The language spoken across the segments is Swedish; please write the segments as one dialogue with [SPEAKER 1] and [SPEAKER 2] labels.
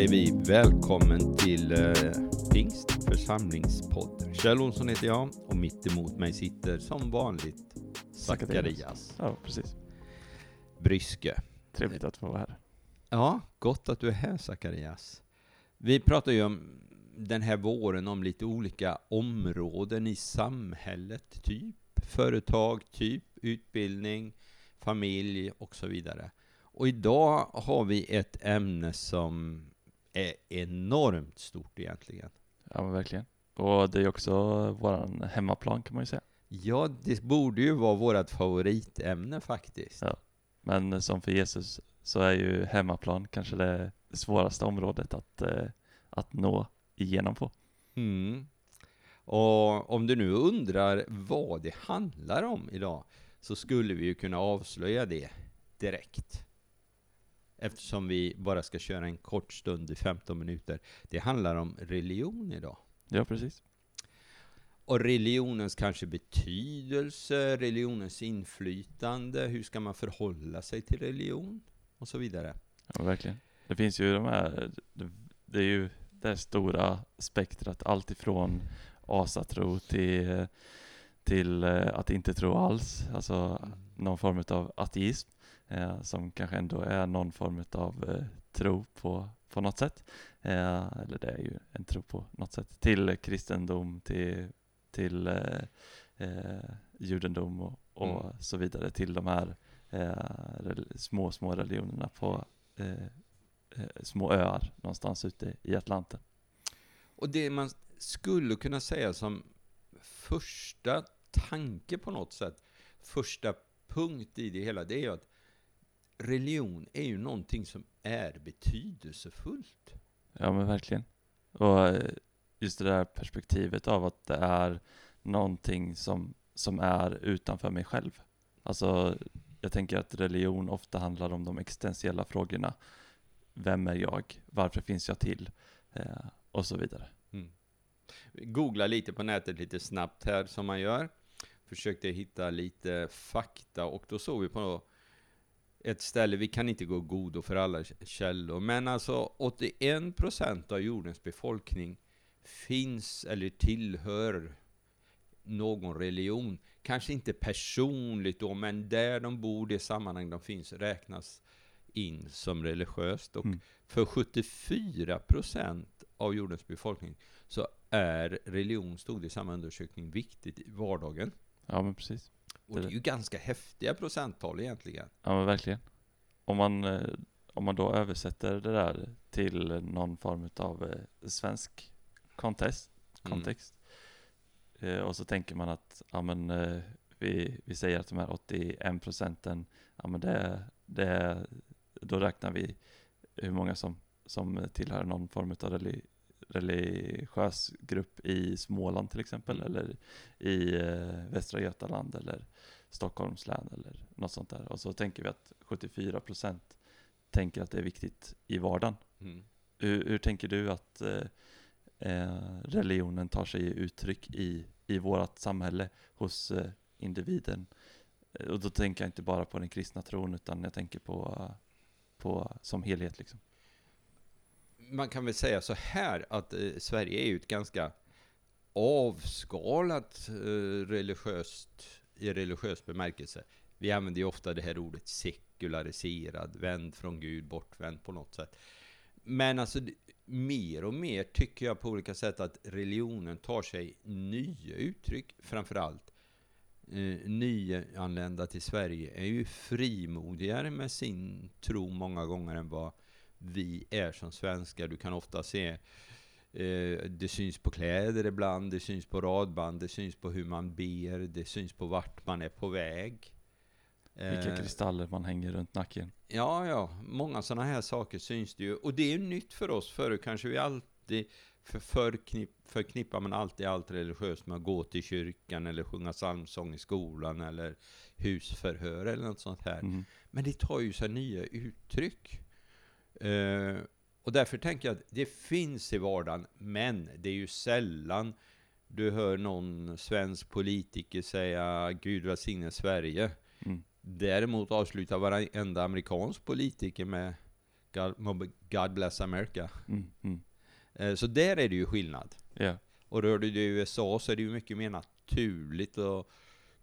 [SPEAKER 1] Säger vi välkommen till eh, Pingst församlingspodd. Kjell Olsson heter jag och mitt emot mig sitter som vanligt Zacharias
[SPEAKER 2] Ja, precis.
[SPEAKER 1] Bryske.
[SPEAKER 2] Trevligt att få vara här.
[SPEAKER 1] Ja, gott att du är här Zacharias. Vi pratar ju om den här våren om lite olika områden i samhället, typ företag, typ utbildning, familj och så vidare. Och idag har vi ett ämne som är enormt stort egentligen.
[SPEAKER 2] Ja, men verkligen. Och det är också våran hemmaplan kan man ju säga.
[SPEAKER 1] Ja, det borde ju vara vårt favoritämne faktiskt.
[SPEAKER 2] Ja. Men som för Jesus så är ju hemmaplan kanske det svåraste området att, eh, att nå igenom på.
[SPEAKER 1] Mm. Och om du nu undrar vad det handlar om idag, så skulle vi ju kunna avslöja det direkt. Eftersom vi bara ska köra en kort stund i 15 minuter. Det handlar om religion idag.
[SPEAKER 2] Ja, precis.
[SPEAKER 1] Och religionens kanske betydelse, religionens inflytande, hur ska man förhålla sig till religion och så vidare.
[SPEAKER 2] Ja, verkligen. Det finns ju de här, det, är ju det här stora spektrat, allt ifrån asatro till, till eh, att inte tro alls, alltså någon form av ateism, eh, som kanske ändå är någon form av eh, tro på, på något sätt. Eh, eller det är ju en tro på något sätt, till kristendom, till, till eh, eh, judendom och, och
[SPEAKER 1] Mm.
[SPEAKER 2] så vidare, till de här små, små religionerna på små öar någonstans ute i Atlanten.
[SPEAKER 1] Och det man skulle kunna säga som första tanke på något sätt, första punkt i det hela, det är ju att religion är ju någonting som är betydelsefullt.
[SPEAKER 2] Ja men verkligen. Och eh, just det där perspektivet av att det är någonting som, som är utanför mig själv. Alltså, jag tänker att religion ofta handlar om de existentiella frågorna. Vem är jag? Varför finns jag till? Eh, och så vidare.
[SPEAKER 1] Googla lite på nätet lite snabbt här som man gör. Försökte hitta lite fakta och då såg vi på ett ställe, vi kan inte gå godo för alla källor, men alltså 81% av jordens befolkning finns eller tillhör någon religion. Kanske inte personligt då, men där de bor, det sammanhang de finns, räknas in som religiöst. Och
[SPEAKER 2] Mm.
[SPEAKER 1] för 74% av jordens befolkning så är religion, stod det i samma undersökning, viktigt i vardagen.
[SPEAKER 2] Ja men precis.
[SPEAKER 1] Och det är ju ganska häftiga procenttal egentligen.
[SPEAKER 2] Ja men verkligen. Om man, eh, om man då översätter det där till någon form av eh, svensk kontext,
[SPEAKER 1] Mm.
[SPEAKER 2] kontext. Eh, och så tänker man att, ja men vi, vi säger att de här 81 procenten, ja men det, det, då räknar vi hur många som, som tillhör någon form av reli, religiös grupp i Småland till exempel,
[SPEAKER 1] Mm.
[SPEAKER 2] eller i eh, Västra Götaland eller Stockholms län eller något sånt där. Och så tänker vi att 74 procent tänker att det är viktigt i vardagen.
[SPEAKER 1] Mm.
[SPEAKER 2] Hur, hur tänker du att eh, eh, religionen tar sig uttryck i, i vårt samhälle hos eh, individen? Eh, Och då tänker jag inte bara på den kristna tron utan jag tänker på, på som helhet liksom.
[SPEAKER 1] Man kan väl säga så här att eh, Sverige är ju ett ganska avskalat eh, religiöst, i religiös bemärkelse. Vi använder ju ofta det här ordet sekulariserad, vänd från Gud, bortvänd på något sätt. Men alltså mer och mer tycker jag på olika sätt att religionen tar sig nya uttryck, framförallt eh, nyanlända till Sverige är ju frimodigare med sin tro många gånger än vad vi är som svenskar. Du kan ofta se eh, det syns på kläder ibland, det syns på radband, det syns på hur man ber, det syns på vart man är på väg.
[SPEAKER 2] Vilka
[SPEAKER 1] Eh,
[SPEAKER 2] kristaller man hänger runt nacken.
[SPEAKER 1] Ja, ja, många sådana här saker syns det ju. Och det är ju nytt för oss. Förut kanske vi alltid för förknipp, förknippar man alltid allt religiöst med att gå till kyrkan eller sjunga psalmsång i skolan eller husförhör eller något sånt här.
[SPEAKER 2] Mm.
[SPEAKER 1] Men det tar ju sig nya uttryck. Eh, och därför tänker jag att det finns i vardagen, men det är ju sällan du hör någon svensk politiker säga Gud välsigne Sverige.
[SPEAKER 2] Mm.
[SPEAKER 1] Däremot avslutar varenda amerikansk politiker med God, God bless America.
[SPEAKER 2] Mm, mm.
[SPEAKER 1] Eh, Så där är det ju skillnad.
[SPEAKER 2] Ja,
[SPEAKER 1] Och rör du dig i USA så är det ju mycket mer naturligt att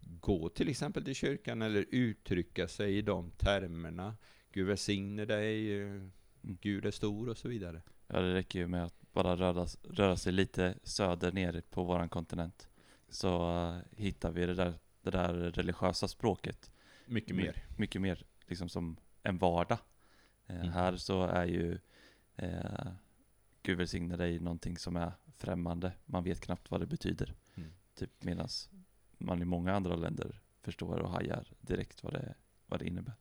[SPEAKER 1] gå till exempel till kyrkan eller uttrycka sig i de termerna. Gud välsigne dig, eh, Gud är stor och så vidare.
[SPEAKER 2] ja, det räcker ju med att bara röra, röra sig lite söder ner på våran kontinent. Så eh, hittar vi det där, det där religiösa språket.
[SPEAKER 1] Mycket
[SPEAKER 2] My-
[SPEAKER 1] mer.
[SPEAKER 2] Mycket mer liksom som en vardag. Eh,
[SPEAKER 1] Mm.
[SPEAKER 2] Här så är ju eh, Gud välsigne dig någonting som är främmande. Man vet knappt vad det betyder.
[SPEAKER 1] Mm.
[SPEAKER 2] Typ medans man i många andra länder förstår och hajar direkt vad det, vad det innebär.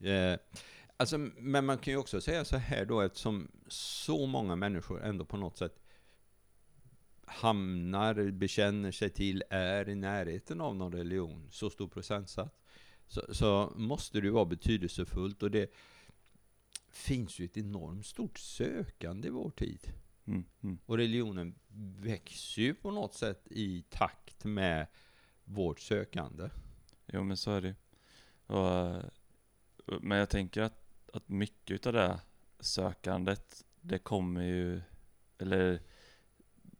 [SPEAKER 1] Eh, alltså, men man kan ju också säga så här då, eftersom så många människor ändå på något sätt hamnar, bekänner sig till, är i närheten av någon religion, så stor procentsats, så, så måste det ju vara betydelsefullt och det finns ju ett enormt stort sökande i vår tid.
[SPEAKER 2] Mm, mm.
[SPEAKER 1] Och religionen växer ju på något sätt i takt med vårt sökande.
[SPEAKER 2] Jo men så är det ju. och, Men jag tänker att, att mycket av det sökandet, det kommer ju, eller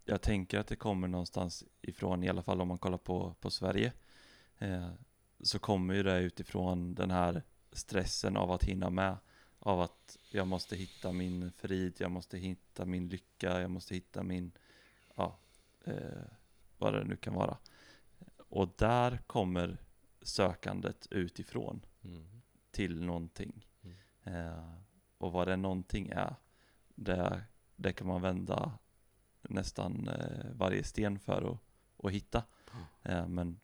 [SPEAKER 2] jag tänker att det kommer någonstans ifrån, i alla fall om man kollar på, på Sverige, eh, så kommer ju det utifrån den här stressen av att hinna med. Av att jag måste hitta min frid, jag måste hitta min lycka, jag måste hitta min, ja, eh, vad det nu kan vara. Och där kommer sökandet utifrån till någonting.
[SPEAKER 1] Mm.
[SPEAKER 2] Eh, och vad det någonting är, det, det kan man vända nästan eh, varje sten för att, att hitta. Eh, men,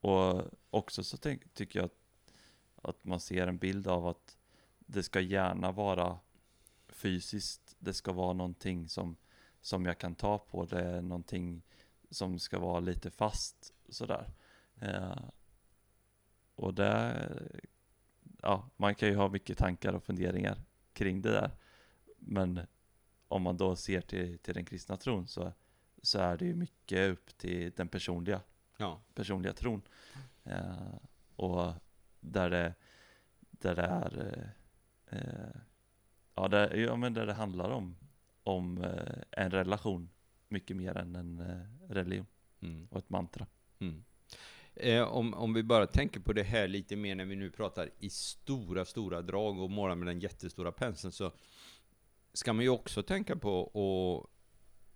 [SPEAKER 2] och också så tänk, tycker jag att, att man ser en bild av att det ska gärna vara fysiskt, det ska vara någonting som, som jag kan ta på, det är någonting som ska vara lite fast sådär. Eh, och det, ja, man kan ju ha mycket tankar och funderingar kring det där. Men om man då ser till, till den kristna tron så, så är det ju mycket upp till den personliga,
[SPEAKER 1] Ja.
[SPEAKER 2] personliga tron. Eh, och där det, där det är, eh, ja, där, ja men där det handlar om, om eh, en relation mycket mer än en eh, religion
[SPEAKER 1] Mm.
[SPEAKER 2] och ett mantra.
[SPEAKER 1] Mm. Eh, om, om vi bara tänker på det här lite mer när vi nu pratar i stora, stora drag och målar med den jättestora penseln så ska man ju också tänka på och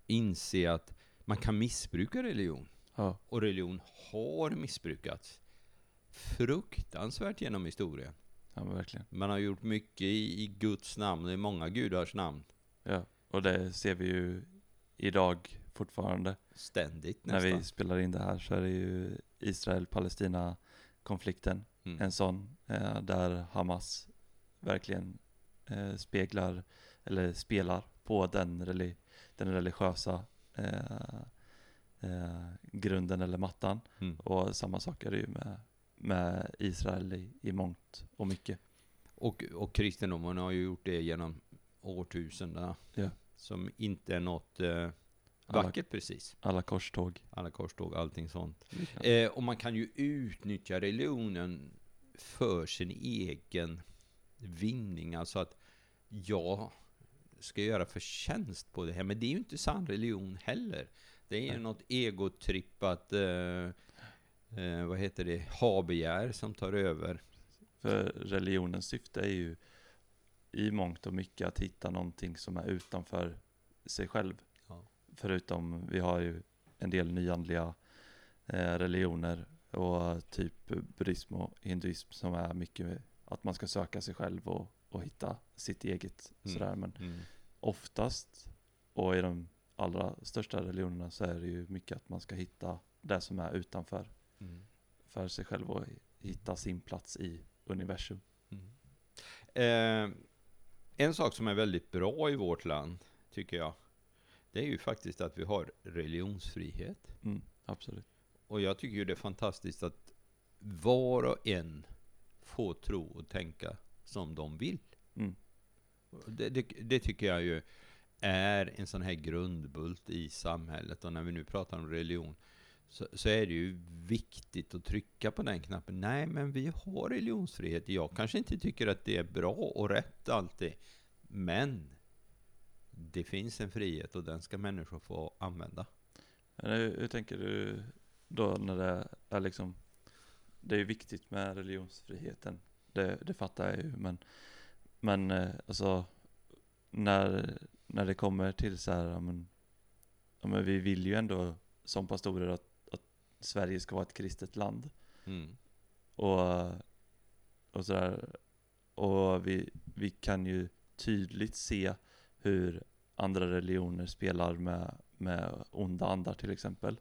[SPEAKER 1] inse att man kan missbruka religion.
[SPEAKER 2] Ja,
[SPEAKER 1] Och religion har missbrukats fruktansvärt genom historien.
[SPEAKER 2] ja verkligen.
[SPEAKER 1] Man har gjort mycket i, i Guds namn, i många gudars namn.
[SPEAKER 2] Ja, och det ser vi ju idag fortfarande.
[SPEAKER 1] Ständigt
[SPEAKER 2] När
[SPEAKER 1] nästan.
[SPEAKER 2] vi spelar in det här så är det ju Israel-Palestina-konflikten.
[SPEAKER 1] Mm.
[SPEAKER 2] En sån eh, där Hamas verkligen eh, speglar eller spelar på den, reli- den religiösa eh, eh, grunden eller mattan.
[SPEAKER 1] Mm.
[SPEAKER 2] Och samma sak är det ju med, med Israel i, i mångt och mycket.
[SPEAKER 1] Och, och kristendomen har ju gjort det genom årtusendena.
[SPEAKER 2] Ja.
[SPEAKER 1] Som inte är något eh, vackert precis.
[SPEAKER 2] Alla korståg.
[SPEAKER 1] Alla korståg, allting sånt.
[SPEAKER 2] Ja.
[SPEAKER 1] Eh, och man kan ju utnyttja religionen för sin egen vinning. Alltså att jag ska göra förtjänst på det här. Men det är ju inte sann religion heller. Det är ju något egotrippat, eh, eh, vad heter det, habegär som tar över.
[SPEAKER 2] För religionens syfte är ju i mångt och mycket att hitta någonting som är utanför sig själv. Förutom, vi har ju en del nyandliga eh, religioner och typ buddhism och hinduism som är mycket att man ska söka sig själv och, och hitta sitt eget
[SPEAKER 1] Mm.
[SPEAKER 2] sådär. Men
[SPEAKER 1] Mm.
[SPEAKER 2] oftast, och i de allra största religionerna så är det ju mycket att man ska hitta det som är utanför
[SPEAKER 1] Mm.
[SPEAKER 2] för sig själv och hitta sin plats i universum.
[SPEAKER 1] Mm. Eh, en sak som är väldigt bra i vårt land, tycker jag, det är ju faktiskt att vi har religionsfrihet.
[SPEAKER 2] Mm, absolut.
[SPEAKER 1] Och jag tycker ju det är fantastiskt att var och en får tro och tänka som de vill.
[SPEAKER 2] Mm.
[SPEAKER 1] Det, det, det tycker jag ju är en sån här grundbult i samhället. Och när vi nu pratar om religion så, så är det ju viktigt att trycka på den knappen. Nej, men vi har religionsfrihet. Jag kanske inte tycker att det är bra och rätt alltid, men det finns en frihet och den ska människor få använda.
[SPEAKER 2] Men hur, hur tänker du då när det är liksom, det är ju viktigt med religionsfriheten, det, det fattar jag ju, men, men eh, alltså när, när det kommer till så här, ja, men, ja, men vi vill ju ändå som pastorer att, att Sverige ska vara ett kristet land.
[SPEAKER 1] Mm.
[SPEAKER 2] Och, och sådär. Och vi, vi kan ju tydligt se hur andra religioner spelar med, med onda andar till exempel.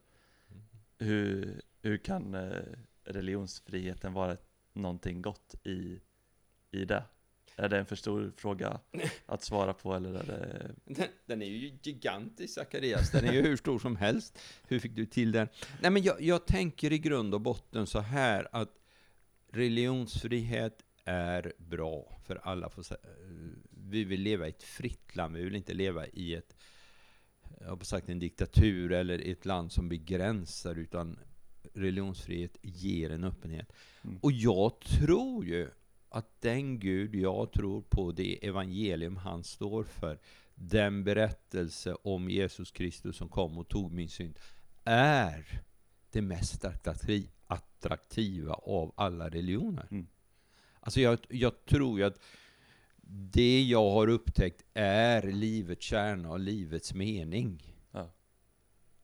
[SPEAKER 1] Mm.
[SPEAKER 2] Hur, hur kan eh, religionsfriheten vara ett, någonting gott i, i det? Är det en för stor fråga att svara på eller är det...
[SPEAKER 1] Den, den är ju gigantisk, Zacharias. Den är ju hur stor som helst. Hur fick du till den? Nej, men jag, jag tänker i grund och botten så här att religionsfrihet är bra för alla. Får, sä- vi vill leva i ett fritt land. Vi vill inte leva i ett, jag har sagt en diktatur eller ett land som begränsar, utan religionsfrihet ger en öppenhet.
[SPEAKER 2] Mm.
[SPEAKER 1] Och jag tror ju att den Gud jag tror på, det evangelium han står för, den berättelse om Jesus Kristus som kom och tog min synd, är det mest attrakti- attraktiva av alla religioner.
[SPEAKER 2] Mm.
[SPEAKER 1] Alltså jag, jag tror ju att det jag har upptäckt är livets kärna och livets mening.
[SPEAKER 2] Ja.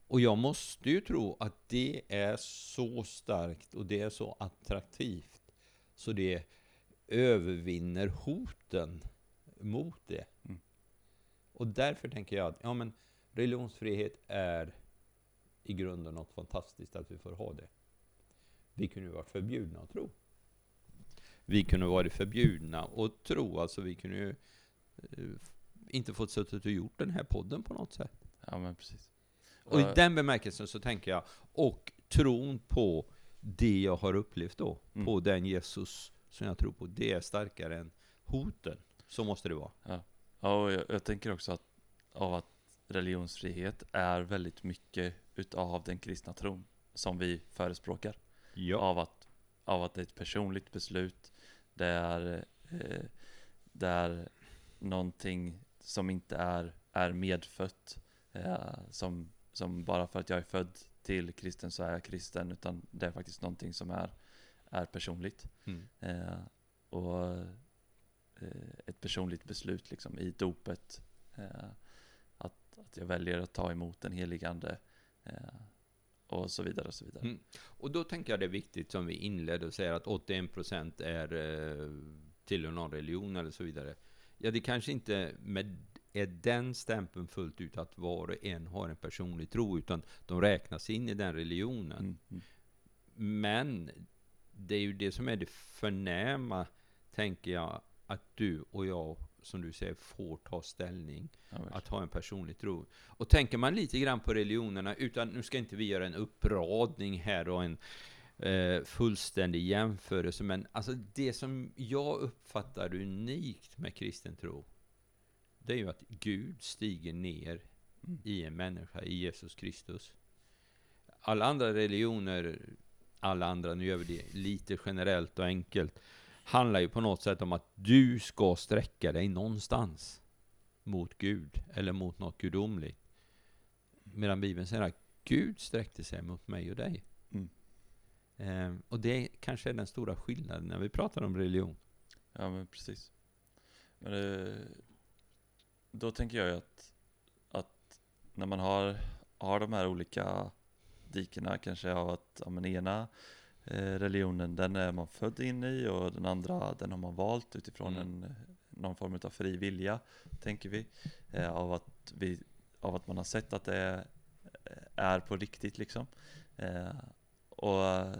[SPEAKER 1] Och jag måste ju tro att det är så starkt och det är så attraktivt så det övervinner hoten mot det.
[SPEAKER 2] Mm.
[SPEAKER 1] Och därför tänker jag att ja, men religionsfrihet är i grunden något fantastiskt att vi får ha det. Vi kunde ju varit förbjudna att tro. Vi kunde varit förbjudna att tro, alltså vi kunde ju eh, inte fått suttit och gjort den här podden på något sätt.
[SPEAKER 2] Ja men precis.
[SPEAKER 1] Och i
[SPEAKER 2] Och-
[SPEAKER 1] den bemärkelsen så tänker jag, och tron på det jag har upplevt då,
[SPEAKER 2] Mm.
[SPEAKER 1] på den Jesus som jag tror på, det är starkare än hoten. Så måste det vara.
[SPEAKER 2] Ja, och jag, jag tänker också att, av att religionsfrihet är väldigt mycket utav den kristna tron som vi förespråkar.
[SPEAKER 1] Ja.
[SPEAKER 2] Av, att, av att det är ett personligt beslut, det är, eh, det är någonting som inte är, är medfött, eh, som, som bara för att jag är född till kristen så är jag kristen, utan det är faktiskt någonting som är, är personligt.
[SPEAKER 1] Mm.
[SPEAKER 2] Eh, och eh, ett personligt beslut liksom i dopet. Eh, att, att jag väljer att ta emot den helige ande. Eh, och så vidare och så vidare.
[SPEAKER 1] Mm. Och då tänker jag det är viktigt, som vi inledde och säger att 81% är eh, tillhör någon religion eller så vidare. Ja, det kanske inte med, är den stämpeln fullt ut att var och en har en personlig tro, utan de räknas in i den religionen.
[SPEAKER 2] Mm, mm,
[SPEAKER 1] Men det är ju det som är det förnäma, tänker jag, att du och jag, som du säger, får ta ställning.
[SPEAKER 2] ja.
[SPEAKER 1] Att ha en personlig tro. Och tänker man lite grann på religionerna, utan nu ska inte vi göra en uppradning här och en eh, fullständig jämförelse, men alltså det som jag uppfattar unikt med kristen tro, det är ju att Gud stiger ner
[SPEAKER 2] Mm.
[SPEAKER 1] i en människa, i Jesus Kristus. Alla andra religioner, alla andra, nu gör vi det lite generellt och enkelt, handlar ju på något sätt om att du ska sträcka dig någonstans mot Gud, eller mot något gudomligt. Medan Bibeln säger att Gud sträckte sig mot mig och dig.
[SPEAKER 2] Mm.
[SPEAKER 1] Eh, och det kanske är den stora skillnaden när vi pratar om religion.
[SPEAKER 2] Ja men precis. Men det, då tänker jag ju att, att när man har, har de här olika dikena kanske av att ja, men ena eh, religionen den är man född in i och den andra den har man valt utifrån
[SPEAKER 1] Mm.
[SPEAKER 2] en, någon form av fri vilja tänker vi. Eh, av, att vi av att man har sett att det är, är på riktigt liksom. Eh, och eh,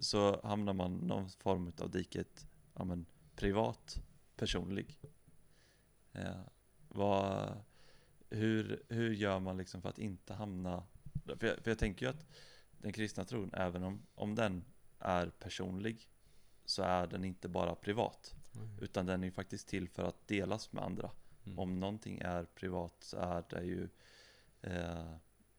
[SPEAKER 2] så hamnar man någon form av diket ja, men, privat, personlig. Eh, vad, hur, hur gör man liksom för att inte hamna... För jag, för jag tänker ju att den kristna tron, även om, om den är personlig, så är den inte bara privat. Utan den är ju faktiskt till för att delas med andra.
[SPEAKER 1] Mm.
[SPEAKER 2] Om någonting är privat så är det ju... Eh,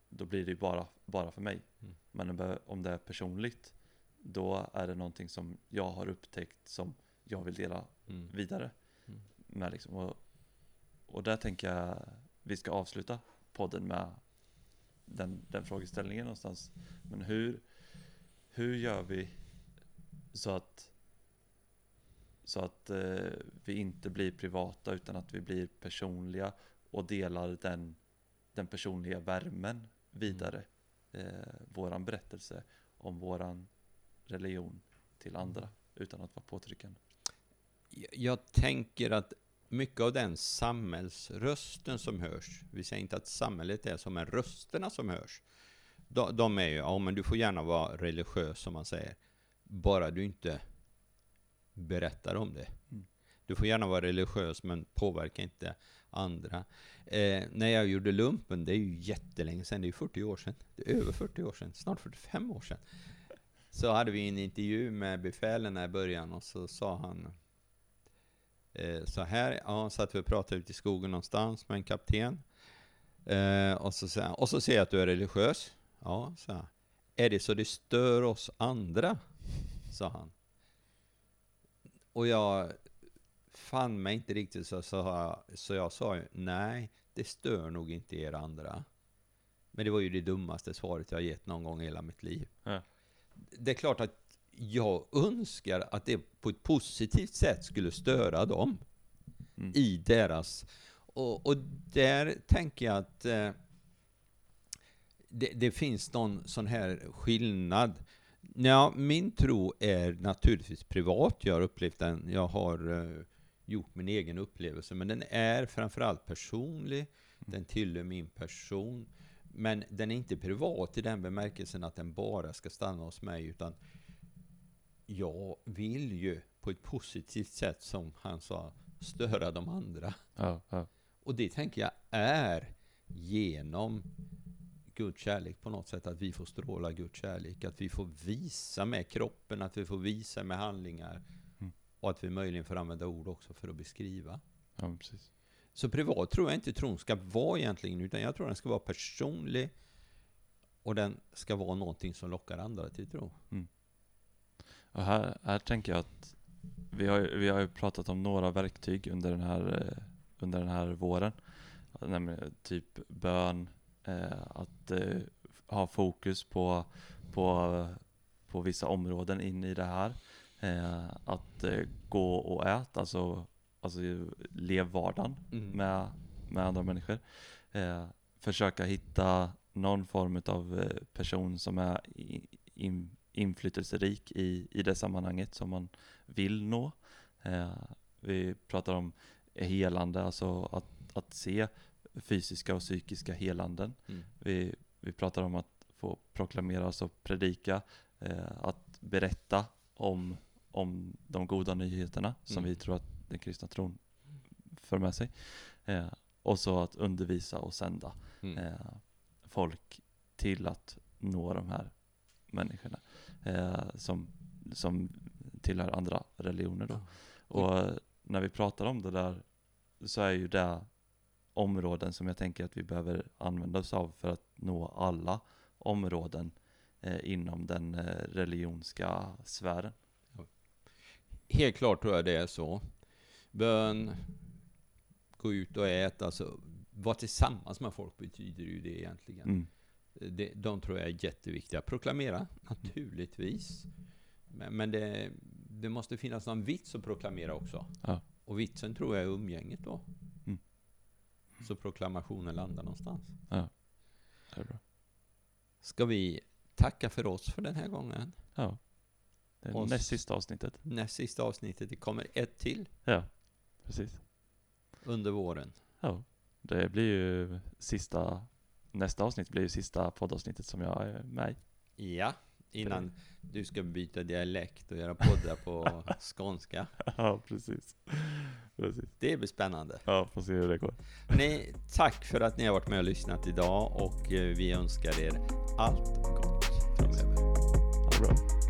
[SPEAKER 2] då blir det ju bara, bara för mig.
[SPEAKER 1] Mm.
[SPEAKER 2] Men om det- om det är personligt, då är det någonting som jag har upptäckt som jag vill dela
[SPEAKER 1] Mm.
[SPEAKER 2] vidare
[SPEAKER 1] Mm.
[SPEAKER 2] med liksom. Och, och där tänker jag vi ska avsluta podden med den, den frågeställningen någonstans. Men hur, hur gör vi så att så att eh, vi inte blir privata utan att vi blir personliga och delar den, den personliga värmen vidare. Eh, våran berättelse om våran religion till andra utan att vara påtryckande.
[SPEAKER 1] Jag- Jag tänker att mycket av den samhällsrösten som hörs, vi säger inte att samhället är som, men rösterna som hörs, de, de är ju, ja men du får gärna vara religiös som man säger, bara du inte berättar om det.
[SPEAKER 2] Mm.
[SPEAKER 1] Du får gärna vara religiös, men påverka inte andra. Eh, när jag gjorde lumpen, det är ju jättelänge sedan, det är 40 år sedan, det är över 40 år sedan, snart 45 år sedan. Så hade vi en intervju med befälen i början och så sa han eh, så här, ja, satt vi och pratade ute i skogen någonstans med en kapten. Eh, och, så, sa han, och så ser jag att du är religiös. Ja, sa jag. Är det så det stör oss andra? Sa han. Och jag fann mig inte riktigt så, så, så jag sa ju, nej, det stör nog inte er andra. Men det var ju det dummaste svaret jag gett någon gång i hela mitt liv.
[SPEAKER 2] Ja.
[SPEAKER 1] Det är klart att jag önskar att det på ett positivt sätt skulle störa dem
[SPEAKER 2] Mm.
[SPEAKER 1] i deras... Och, och där tänker jag att eh, det, det finns någon sån här skillnad. Ja, min tro är naturligtvis privat. Jag har upplevt den. Jag har eh, gjort min egen upplevelse. Men den är framförallt personlig. Den tillhör min person. Men den är inte privat i den bemärkelsen att den bara ska stanna hos mig. Utan jag vill ju på ett positivt sätt, som han sa, störa de andra.
[SPEAKER 2] Ja, ja.
[SPEAKER 1] Och det tänker jag är genom Guds kärlek på något sätt, att vi får stråla Guds kärlek, att vi får visa med kroppen, att vi får visa med handlingar
[SPEAKER 2] Mm.
[SPEAKER 1] och att vi möjligen får använda ord också för att beskriva.
[SPEAKER 2] ja precis.
[SPEAKER 1] Så privat tror jag inte tron ska vara egentligen, utan jag tror den ska vara personlig och den ska vara någonting som lockar andra till tro.
[SPEAKER 2] Och här, här tänker jag att vi har, vi har ju pratat om några verktyg under den här, eh, under den här våren. Nämligen typ bön, att eh, ha fokus på, på, på vissa områden in i det här. Eh, att eh, gå och äta, alltså, alltså lev vardagen
[SPEAKER 1] Mm.
[SPEAKER 2] med, med andra människor. Eh, försöka hitta någon form av eh, person som är in, inflytelserik i, i det sammanhanget som man vill nå. Eh, vi pratar om helande, alltså att, att se fysiska och psykiska helanden.
[SPEAKER 1] Mm.
[SPEAKER 2] Vi, vi pratar om att få proklamera, alltså predika, eh, att berätta om, om de goda nyheterna som
[SPEAKER 1] Mm.
[SPEAKER 2] vi tror att den kristna tron för med sig. Eh, och så att undervisa och sända
[SPEAKER 1] Mm.
[SPEAKER 2] eh, folk till att nå de här människorna eh, som, som tillhör andra religioner då. Och när vi pratar om det där så är ju det områden som jag tänker att vi behöver använda oss av för att nå alla områden eh, inom den eh, religionska sfären.
[SPEAKER 1] Helt klart tror jag det är så. Bön, gå ut och äta, alltså vara tillsammans med folk betyder ju det egentligen.
[SPEAKER 2] Mm.
[SPEAKER 1] Det, de tror jag är jätteviktiga. Proklamera, naturligtvis. Men, men det, det måste finnas någon vits att proklamera också.
[SPEAKER 2] Ja.
[SPEAKER 1] Och vitsen tror jag är umgänget då. Så proklamationen landar någonstans.
[SPEAKER 2] Det är bra.
[SPEAKER 1] Ska vi tacka för oss för den här gången?
[SPEAKER 2] Ja. Det är näst sista avsnittet.
[SPEAKER 1] Näst sista avsnittet, det kommer ett till
[SPEAKER 2] Ja, precis.
[SPEAKER 1] under våren.
[SPEAKER 2] Ja, det blir ju sista, nästa avsnitt blir ju sista poddavsnittet som jag är med i.
[SPEAKER 1] Ja, innan du ska byta dialekt och göra poddar på skånska.
[SPEAKER 2] Ja, precis. Precis.
[SPEAKER 1] Det blir spännande.
[SPEAKER 2] Ja, får se hur det går.
[SPEAKER 1] Ni, tack för att ni har varit med och lyssnat idag och eh, vi önskar er allt gott framöver.
[SPEAKER 2] Ha det bra.